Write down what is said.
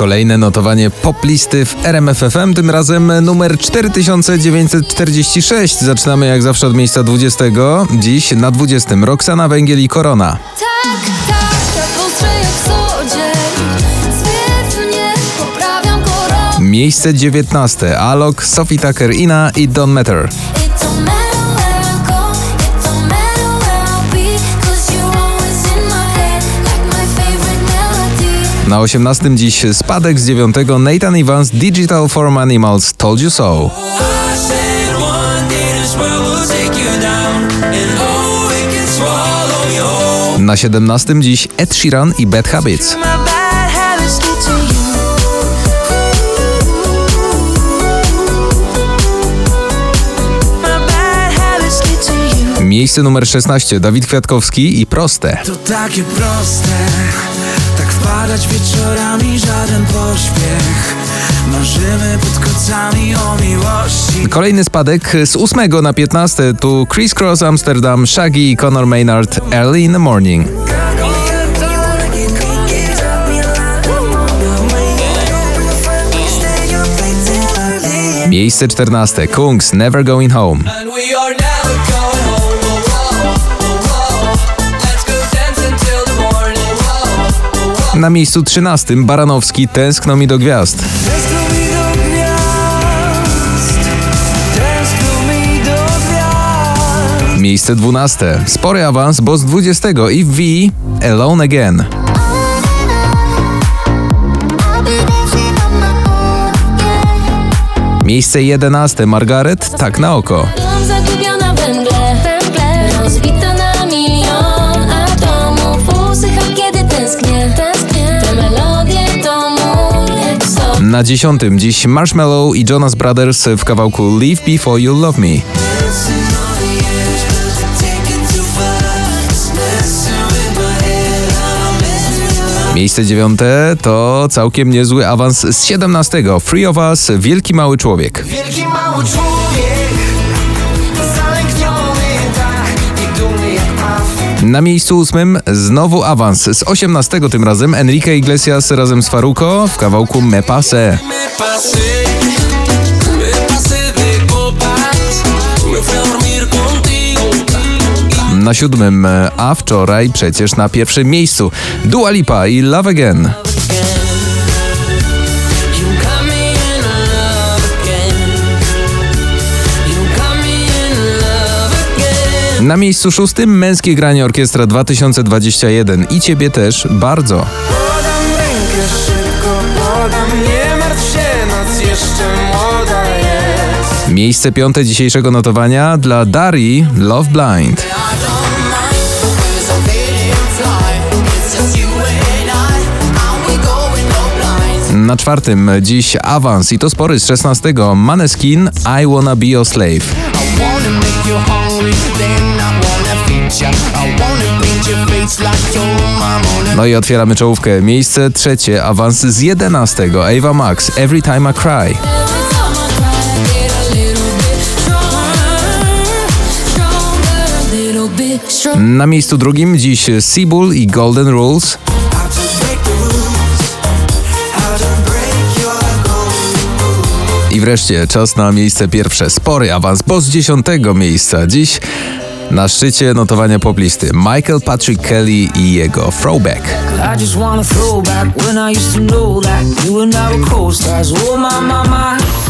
Kolejne notowanie poplisty w RMFFM, tym razem numer 4946. Zaczynamy jak zawsze od miejsca 20. Dziś na 20. Roxana Węgiel i Korona. Tak, tak, tak jak mnie, poprawiam koronę Miejsce 19. Alok, Sophie Tucker, Ina i don't matter Na 18. dziś spadek z 9. Nathan Evans, Digital Form Animals, Told You So. Na 17. dziś Ed Sheeran i Bad Habits. Miejsce numer 16. Dawid Kwiatkowski i Proste. To takie proste, wpadać wieczorami, żaden pośpiech. Marzymy pod kocami o miłości. Kolejny spadek z 8 na 15 tu Chris Cross Amsterdam, Shaggy i Conor Maynard Early in the Morning. Miejsce 14 Kungs Never Going Home. Na miejscu 13 Baranowski Tęskno mi do gwiazd. Tęskno mi do gwiazd, tęskno mi do gwiazd. Miejsce 12 Spory awans, bo z 20 i V Alone Again. Miejsce 11 Margaret Tak na oko. Byłam zagubiona we mgle, węgle Rozbita na milion Na dziesiątym dziś Marshmallow i Jonas Brothers w kawałku Leave Before You Love Me. Miejsce dziewiąte to całkiem niezły awans z 17. Free of Us, Wielki Mały Człowiek. Wielki mały człowiek, Na miejscu ósmym znowu awans z 18. tym razem Enrique Iglesias razem z Faruko w kawałku Me contigo. Na siódmym, a wczoraj przecież na pierwszym miejscu Dua Lipa i Love Again. Na miejscu szóstym męskie granie Orkiestra 2021 i ciebie też bardzo. Podam rękę szybko, podam, nie martw się, noc jeszcze młoda jest. Miejsce piąte dzisiejszego notowania dla Dari Love Blind. Na czwartym dziś awans i to spory z 16. Maneskin I Wanna Be Your Slave. No i otwieramy czołówkę. Miejsce trzecie, awans z 11. Ava Max Every Time I Cry. Na miejscu drugim dziś Seabull i Golden Rules. I wreszcie czas na miejsce pierwsze. Spory awans, bo z dziesiątego miejsca dziś na szczycie notowania poplisty Michael Patrick Kelly i jego Throwback. I